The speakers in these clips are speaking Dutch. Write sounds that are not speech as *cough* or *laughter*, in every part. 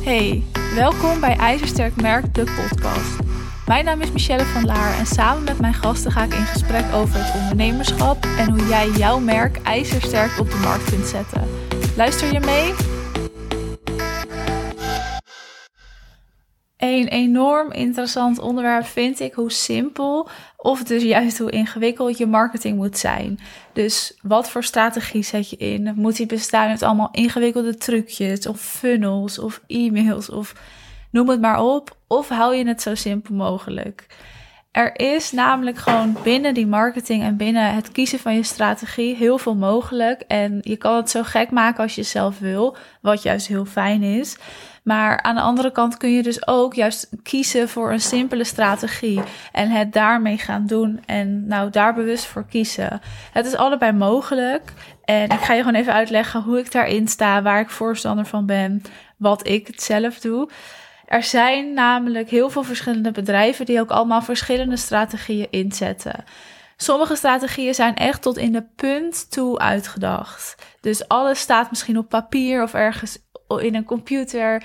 Hey, welkom bij IJzersterk Merk, de podcast. Mijn naam is Michelle van Laar en samen met mijn gasten ga ik in gesprek over het ondernemerschap en hoe jij jouw merk ijzersterk op de markt kunt zetten. Luister je mee? Een enorm interessant onderwerp vind ik hoe simpel of dus juist hoe ingewikkeld je marketing moet zijn. Dus wat voor strategie zet je in? Moet die bestaan uit allemaal ingewikkelde trucjes of funnels of e-mails of noem het maar op? Of hou je het zo simpel mogelijk? Er is namelijk gewoon binnen die marketing en binnen het kiezen van je strategie heel veel mogelijk. En je kan het zo gek maken als je zelf wil, wat juist heel fijn is. Maar aan de andere kant kun je dus ook juist kiezen voor een simpele strategie en het daarmee gaan doen en nou daar bewust voor kiezen. Het is allebei mogelijk en ik ga je gewoon even uitleggen hoe ik daarin sta, waar ik voorstander van ben, wat ik het zelf doe. Er zijn namelijk heel veel verschillende bedrijven die ook allemaal verschillende strategieën inzetten. Sommige strategieën zijn echt tot in de punt toe uitgedacht. Dus alles staat misschien op papier of ergens in een computer.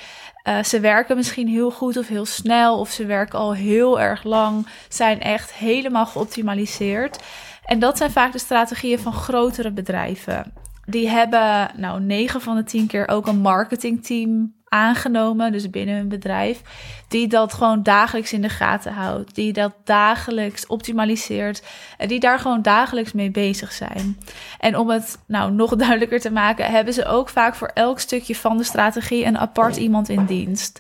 Uh, ze werken misschien heel goed of heel snel, of ze werken al heel erg lang, zijn echt helemaal geoptimaliseerd. En dat zijn vaak de strategieën van grotere bedrijven. Die hebben, nou, 9 van de 10 keer ook een marketingteam aangenomen, dus binnen hun bedrijf, die dat gewoon dagelijks in de gaten houdt, die dat dagelijks optimaliseert en die daar gewoon dagelijks mee bezig zijn. En om het nou nog duidelijker te maken, hebben ze ook vaak voor elk stukje van de strategie een apart iemand in dienst.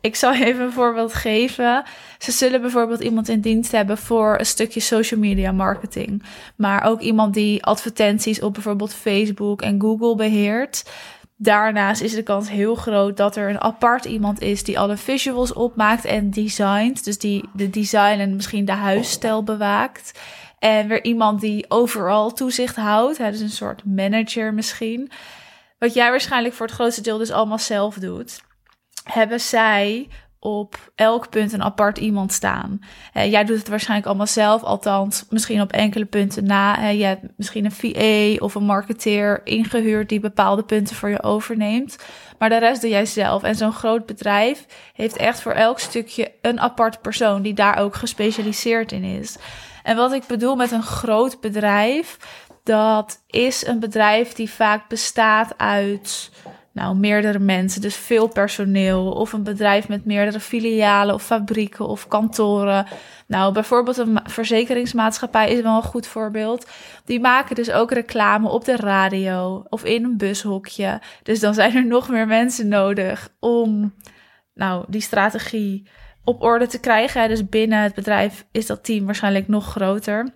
Ik zal *laughs* even een voorbeeld geven. Ze zullen bijvoorbeeld iemand in dienst hebben voor een stukje social media marketing. Maar ook iemand die advertenties op bijvoorbeeld Facebook en Google beheert. Daarnaast is de kans heel groot dat er een apart iemand is die alle visuals opmaakt en designt. Dus die de design en misschien de huisstijl bewaakt. En weer iemand die overal toezicht houdt. Hè, dus een soort manager misschien. Wat jij waarschijnlijk voor het grootste deel dus allemaal zelf doet. Hebben zij op elk punt een apart iemand staan. Uh, jij doet het waarschijnlijk allemaal zelf, althans misschien op enkele punten na. Uh, je hebt misschien een VA of een marketeer ingehuurd die bepaalde punten voor je overneemt. Maar de rest doe jij zelf. En zo'n groot bedrijf heeft echt voor elk stukje een apart persoon die daar ook gespecialiseerd in is. En wat ik bedoel met een groot bedrijf, dat is een bedrijf die vaak bestaat uit nou, meerdere mensen, dus veel personeel, of een bedrijf met meerdere filialen of fabrieken of kantoren. Nou, bijvoorbeeld een verzekeringsmaatschappij is wel een goed voorbeeld. Die maken dus ook reclame op de radio of in een bushokje. Dus dan zijn er nog meer mensen nodig om nou, die strategie op orde te krijgen. Dus binnen het bedrijf is dat team waarschijnlijk nog groter.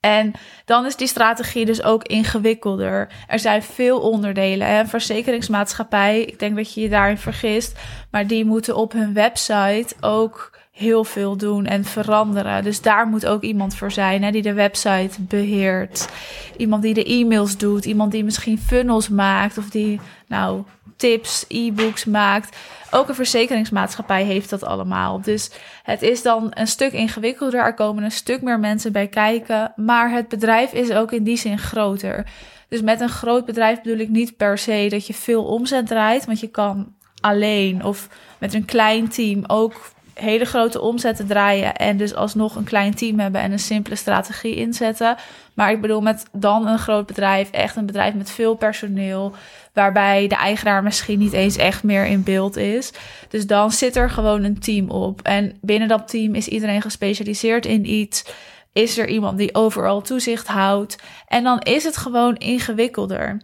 En dan is die strategie dus ook ingewikkelder. Er zijn veel onderdelen. Een verzekeringsmaatschappij, ik denk dat je je daarin vergist, maar die moeten op hun website ook heel veel doen en veranderen. Dus daar moet ook iemand voor zijn hè, die de website beheert. Iemand die de e-mails doet, iemand die misschien funnels maakt of die nou tips, e-books maakt. Ook een verzekeringsmaatschappij heeft dat allemaal. Dus het is dan een stuk ingewikkelder. Er komen een stuk meer mensen bij kijken. Maar het bedrijf is ook in die zin groter. Dus met een groot bedrijf bedoel ik niet per se dat je veel omzet draait. Want je kan alleen of met een klein team ook hele grote omzetten draaien en dus alsnog een klein team hebben en een simpele strategie inzetten. Maar ik bedoel met dan een groot bedrijf, echt een bedrijf met veel personeel, waarbij de eigenaar misschien niet eens echt meer in beeld is. Dus dan zit er gewoon een team op. En binnen dat team is iedereen gespecialiseerd in iets. Is er iemand die overal toezicht houdt? En dan is het gewoon ingewikkelder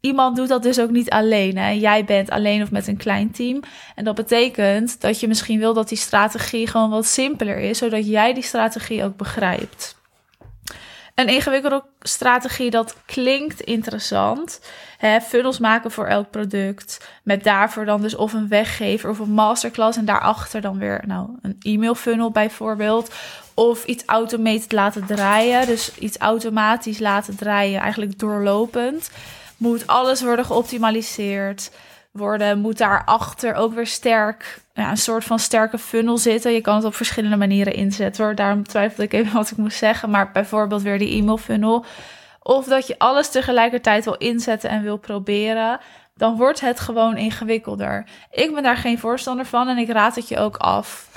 iemand doet dat dus ook niet alleen. Hè? Jij bent alleen of met een klein team. En dat betekent dat je misschien wil dat die strategie gewoon wat simpeler is, zodat jij die strategie ook begrijpt. Een ingewikkelde strategie, dat klinkt interessant. Funnels maken voor elk product. Met daarvoor dan dus of een weggever of een masterclass. En daarachter dan weer nou, een e-mail funnel bijvoorbeeld. Of iets automated laten draaien. Dus iets automatisch laten draaien, eigenlijk doorlopend moet alles worden geoptimaliseerd worden. Moet daarachter ook weer sterk, ja, een soort van sterke funnel zitten. Je kan het op verschillende manieren inzetten. Daarom twijfelde ik even wat ik moest zeggen. Maar bijvoorbeeld weer die e-mail funnel. Of dat je alles tegelijkertijd wil inzetten en wil proberen. Dan wordt het gewoon ingewikkelder. Ik ben daar geen voorstander van en ik raad het je ook af.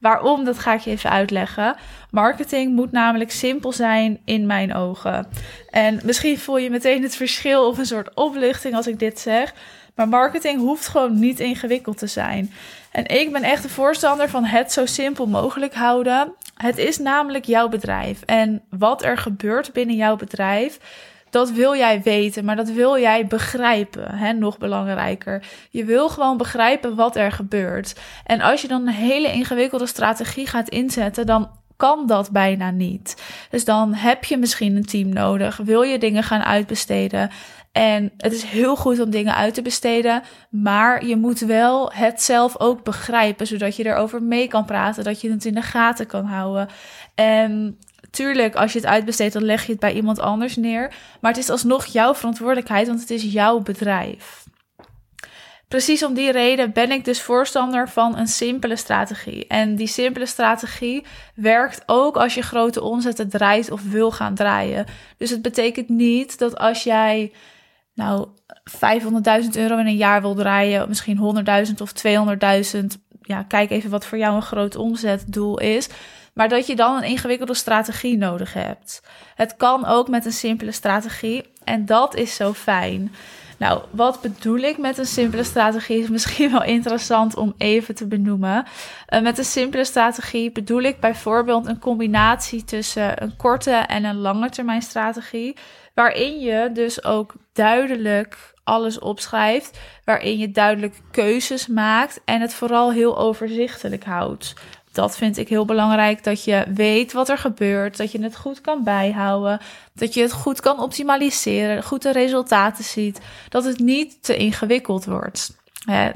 Waarom, dat ga ik je even uitleggen. Marketing moet namelijk simpel zijn in mijn ogen. En misschien voel je meteen het verschil of een soort opluchting als ik dit zeg. Maar marketing hoeft gewoon niet ingewikkeld te zijn. En ik ben echt een voorstander van het zo simpel mogelijk houden. Het is namelijk jouw bedrijf. En wat er gebeurt binnen jouw bedrijf, dat wil jij weten, maar dat wil jij begrijpen. Hè? Nog belangrijker. Je wil gewoon begrijpen wat er gebeurt. En als je dan een hele ingewikkelde strategie gaat inzetten, dan kan dat bijna niet. Dus dan heb je misschien een team nodig. Wil je dingen gaan uitbesteden? En het is heel goed om dingen uit te besteden, maar je moet wel het zelf ook begrijpen, zodat je erover mee kan praten, dat je het in de gaten kan houden. En tuurlijk, als je het uitbesteedt, dan leg je het bij iemand anders neer. Maar het is alsnog jouw verantwoordelijkheid, want het is jouw bedrijf. Precies om die reden ben ik dus voorstander van een simpele strategie. En die simpele strategie werkt ook als je grote omzetten draait of wil gaan draaien. Dus het betekent niet dat als jij nou 500.000 euro in een jaar wil draaien, misschien 100.000 of 200.000. Ja, kijk even wat voor jou een groot omzetdoel is. Maar dat je dan een ingewikkelde strategie nodig hebt. Het kan ook met een simpele strategie. En dat is zo fijn. Nou, wat bedoel ik met een simpele strategie? Is misschien wel interessant om even te benoemen. Uh, met een simpele strategie bedoel ik bijvoorbeeld een combinatie tussen een korte en een lange termijn strategie. Waarin je dus ook duidelijk alles opschrijft. Waarin je duidelijk keuzes maakt en het vooral heel overzichtelijk houdt. Dat vind ik heel belangrijk. Dat je weet wat er gebeurt. Dat je het goed kan bijhouden. Dat je het goed kan optimaliseren. Goed de resultaten ziet. Dat het niet te ingewikkeld wordt.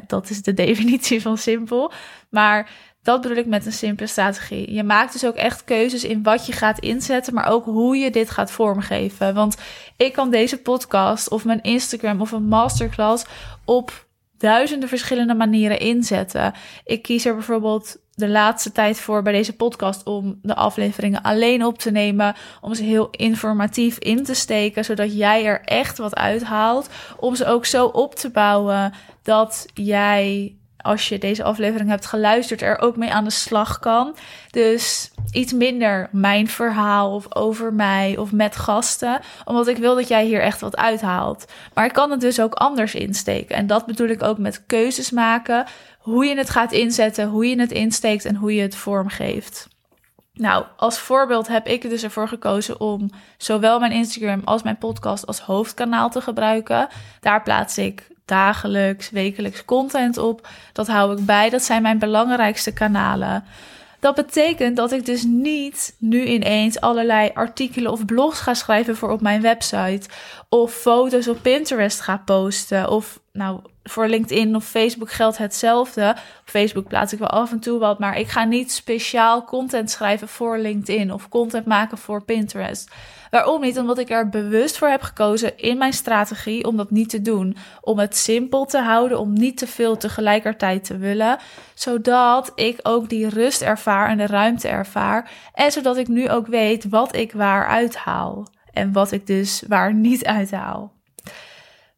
dat is de *laughs* definitie van simpel. Maar dat bedoel ik met een simpele strategie. Je maakt dus ook echt keuzes in wat je gaat inzetten, maar ook hoe je dit gaat vormgeven. Want ik kan deze podcast of mijn Instagram of een masterclass op duizenden verschillende manieren inzetten. Ik kies er bijvoorbeeld de laatste tijd voor bij deze podcast om de afleveringen alleen op te nemen, om ze heel informatief in te steken, zodat jij er echt wat uithaalt, om ze ook zo op te bouwen dat jij als je deze aflevering hebt geluisterd, er ook mee aan de slag kan. Dus iets minder mijn verhaal of over mij of met gasten, omdat ik wil dat jij hier echt wat uithaalt. Maar ik kan het dus ook anders insteken. En dat bedoel ik ook met keuzes maken, hoe je het gaat inzetten, hoe je het insteekt en hoe je het vormgeeft. Nou, als voorbeeld heb ik dus ervoor gekozen om zowel mijn Instagram als mijn podcast als hoofdkanaal te gebruiken. Daar plaats ik dagelijks, wekelijks content op. Dat hou ik bij. Dat zijn mijn belangrijkste kanalen. Dat betekent dat ik dus niet nu ineens allerlei artikelen of blogs ga schrijven voor op mijn website. Of foto's op Pinterest ga posten. Of nou, voor LinkedIn of Facebook geldt hetzelfde. Op Facebook plaats ik wel af en toe wat, maar ik ga niet speciaal content schrijven voor LinkedIn of content maken voor Pinterest. Waarom niet? Omdat ik er bewust voor heb gekozen in mijn strategie om dat niet te doen. Om het simpel te houden, om niet te veel tegelijkertijd te willen. Zodat ik ook die rust ervaar en de ruimte ervaar. En zodat ik nu ook weet wat ik waar uithaal. En wat ik dus waar niet uithaal.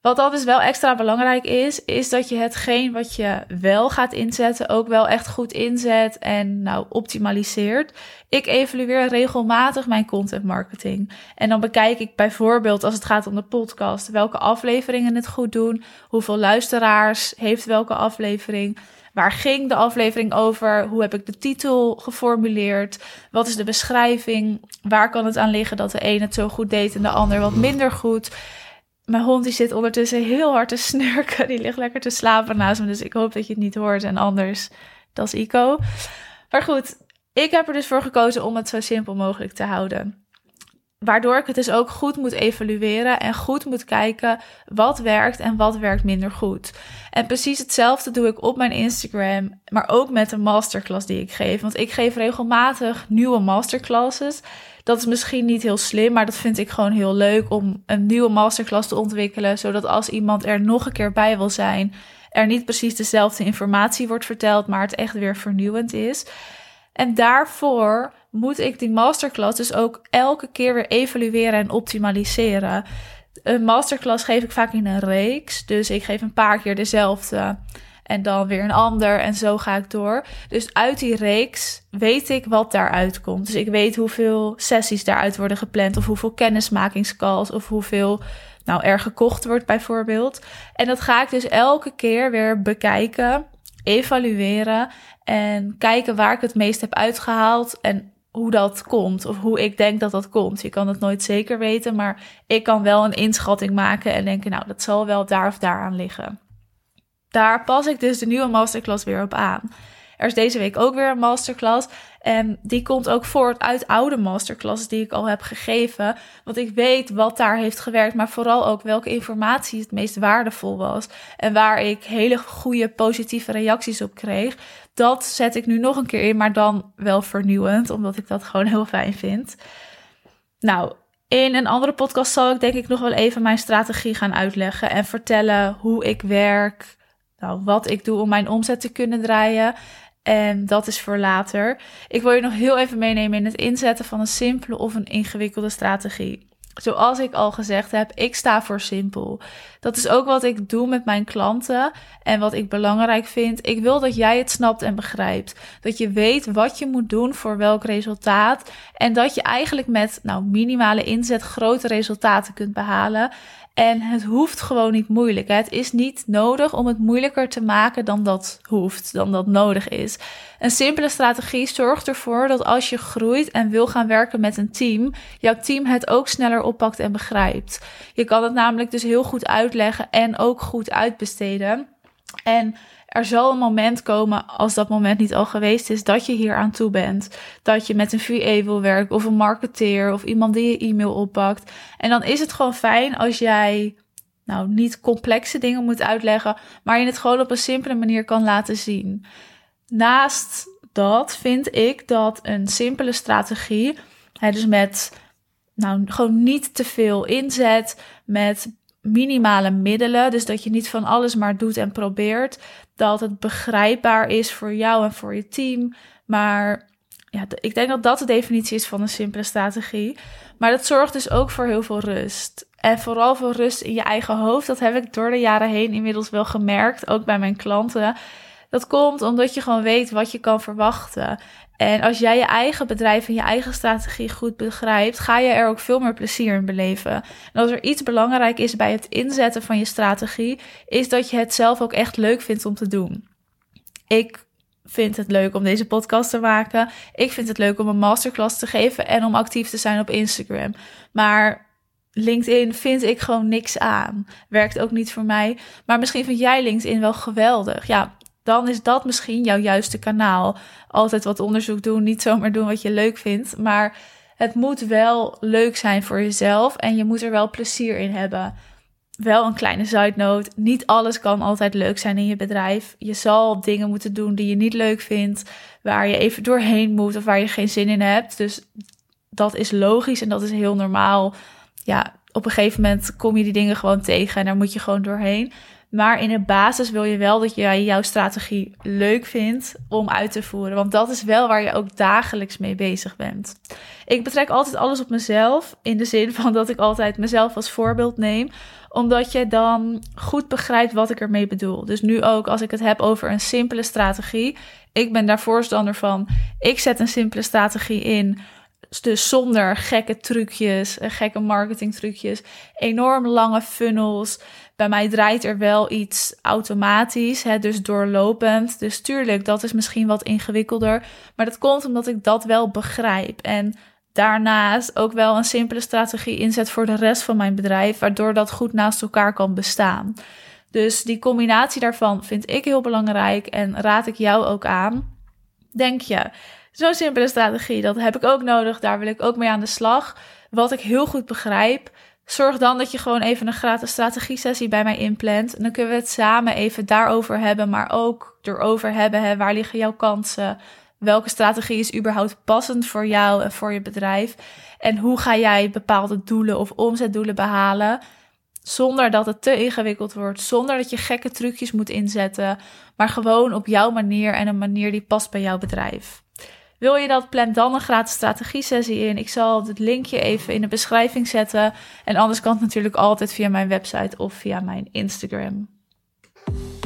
Wat dus wel extra belangrijk is, is dat je hetgeen wat je wel gaat inzetten ook wel echt goed inzet en nou optimaliseert. Ik evalueer regelmatig mijn content marketing. En dan bekijk ik bijvoorbeeld als het gaat om de podcast, welke afleveringen het goed doen, hoeveel luisteraars heeft welke aflevering. Waar ging de aflevering over? Hoe heb ik de titel geformuleerd? Wat is de beschrijving? Waar kan het aan liggen dat de ene het zo goed deed en de ander wat minder goed? Mijn hond die zit ondertussen heel hard te snurken. *laughs* Die ligt lekker te slapen naast me. Dus ik hoop dat je het niet hoort. En anders, dat is Ico. Maar goed, ik heb er dus voor gekozen om het zo simpel mogelijk te houden. Waardoor ik het dus ook goed moet evalueren en goed moet kijken wat werkt en wat werkt minder goed. En precies hetzelfde doe ik op mijn Instagram, maar ook met de masterclass die ik geef. Want ik geef regelmatig nieuwe masterclasses. Dat is misschien niet heel slim, maar dat vind ik gewoon heel leuk om een nieuwe masterclass te ontwikkelen. Zodat als iemand er nog een keer bij wil zijn, er niet precies dezelfde informatie wordt verteld, maar het echt weer vernieuwend is. En daarvoor moet ik die masterclass dus ook elke keer weer evalueren en optimaliseren. een masterclass geef ik vaak in een reeks. Dus ik geef een paar keer dezelfde en dan weer een ander en zo ga ik door. Dus uit die reeks weet ik wat daaruit komt. Dus ik weet hoeveel sessies daaruit worden gepland of hoeveel kennismakingscalls of hoeveel nou er gekocht wordt bijvoorbeeld. En dat ga ik dus elke keer weer bekijken, evalueren en kijken waar ik het meest heb uitgehaald en hoe dat komt of hoe ik denk dat dat komt. Je kan het nooit zeker weten, maar ik kan wel een inschatting maken en denken, nou, dat zal wel daar of daar aan liggen. Daar pas ik dus de nieuwe masterclass weer op aan. Er is deze week ook weer een masterclass. En die komt ook voort uit oude masterclasses die ik al heb gegeven. Want ik weet wat daar heeft gewerkt, maar vooral ook welke informatie het meest waardevol was. En waar ik hele goede positieve reacties op kreeg. Dat zet ik nu nog een keer in, maar dan wel vernieuwend, omdat ik dat gewoon heel fijn vind. Nou, in een andere podcast zal ik denk ik nog wel even mijn strategie gaan uitleggen en vertellen hoe ik werk, nou, wat ik doe om mijn omzet te kunnen draaien. En dat is voor later. Ik wil je nog heel even meenemen in het inzetten van een simpele of een ingewikkelde strategie. Zoals ik al gezegd heb, ik sta voor simpel. Dat is ook wat ik doe met mijn klanten en wat ik belangrijk vind. Ik wil dat jij het snapt en begrijpt. Dat je weet wat je moet doen voor welk resultaat. En dat je eigenlijk met nou, minimale inzet grote resultaten kunt behalen. En het hoeft gewoon niet moeilijk. Het is niet nodig om het moeilijker te maken dan dat hoeft, dan dat nodig is. Een simpele strategie zorgt ervoor dat als je groeit en wil gaan werken met een team, jouw team het ook sneller oppakt en begrijpt. Je kan het namelijk dus heel goed uitleggen en ook goed uitbesteden. En er zal een moment komen, als dat moment niet al geweest is, dat je hier aan toe bent. Dat je met een VA wil werken of een marketeer of iemand die je e-mail oppakt. En dan is het gewoon fijn als jij nou niet complexe dingen moet uitleggen, maar je het gewoon op een simpele manier kan laten zien. Naast dat vind ik dat een simpele strategie, dus met nou gewoon niet te veel inzet, met minimale middelen, dus dat je niet van alles maar doet en probeert, dat het begrijpbaar is voor jou en voor je team. Maar ja, ik denk dat dat de definitie is van een simpele strategie. Maar dat zorgt dus ook voor heel veel rust. En vooral voor rust in je eigen hoofd. Dat heb ik door de jaren heen inmiddels wel gemerkt, ook bij mijn klanten. Dat komt omdat je gewoon weet wat je kan verwachten. En als jij je eigen bedrijf en je eigen strategie goed begrijpt, ga je er ook veel meer plezier in beleven. En als er iets belangrijk is bij het inzetten van je strategie, is dat je het zelf ook echt leuk vindt om te doen. Ik vind het leuk om deze podcast te maken. Ik vind het leuk om een masterclass te geven en om actief te zijn op Instagram. Maar LinkedIn vind ik gewoon niks aan. Werkt ook niet voor mij. Maar misschien vind jij LinkedIn wel geweldig. Ja, dan is dat misschien jouw juiste kanaal. Altijd wat onderzoek doen, niet zomaar doen wat je leuk vindt. Maar het moet wel leuk zijn voor jezelf en je moet er wel plezier in hebben. Wel een kleine note: niet alles kan altijd leuk zijn in je bedrijf. Je zal dingen moeten doen die je niet leuk vindt, waar je even doorheen moet of waar je geen zin in hebt. Dus dat is logisch en dat is heel normaal. Ja, op een gegeven moment kom je die dingen gewoon tegen en daar moet je gewoon doorheen. Maar in de basis wil je wel dat jij jouw strategie leuk vindt om uit te voeren. Want dat is wel waar je ook dagelijks mee bezig bent. Ik betrek altijd alles op mezelf. In de zin van dat ik altijd mezelf als voorbeeld neem. Omdat je dan goed begrijpt wat ik ermee bedoel. Dus nu ook als ik het heb over een simpele strategie. Ik ben daar voorstander van. Ik zet een simpele strategie in dus zonder gekke trucjes, gekke marketing trucjes, enorm lange funnels. Bij mij draait er wel iets automatisch, hè, dus doorlopend. Dus tuurlijk, dat is misschien wat ingewikkelder. Maar dat komt omdat ik dat wel begrijp. En daarnaast ook wel een simpele strategie inzet voor de rest van mijn bedrijf, waardoor dat goed naast elkaar kan bestaan. Dus die combinatie daarvan vind ik heel belangrijk en raad ik jou ook aan. Denk je, zo'n simpele strategie, dat heb ik ook nodig, daar wil ik ook mee aan de slag. Wat ik heel goed begrijp, Zorg dan dat je gewoon even een gratis strategie-sessie bij mij inplant. En dan kunnen we het samen even daarover hebben, maar ook erover hebben. Hè, waar liggen jouw kansen? Welke strategie is überhaupt passend voor jou en voor je bedrijf? En hoe ga jij bepaalde doelen of omzetdoelen behalen? Zonder dat het te ingewikkeld wordt, zonder dat je gekke trucjes moet inzetten, maar gewoon op jouw manier en een manier die past bij jouw bedrijf. Wil je dat, plan dan een gratis strategie-sessie in. Ik zal het linkje even in de beschrijving zetten. En anders kan het natuurlijk altijd via mijn website of via mijn Instagram.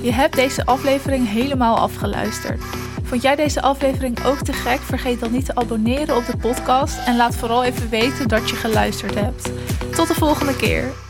Je hebt deze aflevering helemaal afgeluisterd. Vond jij deze aflevering ook te gek? Vergeet dan niet te abonneren op de podcast en laat vooral even weten dat je geluisterd hebt. Tot de volgende keer.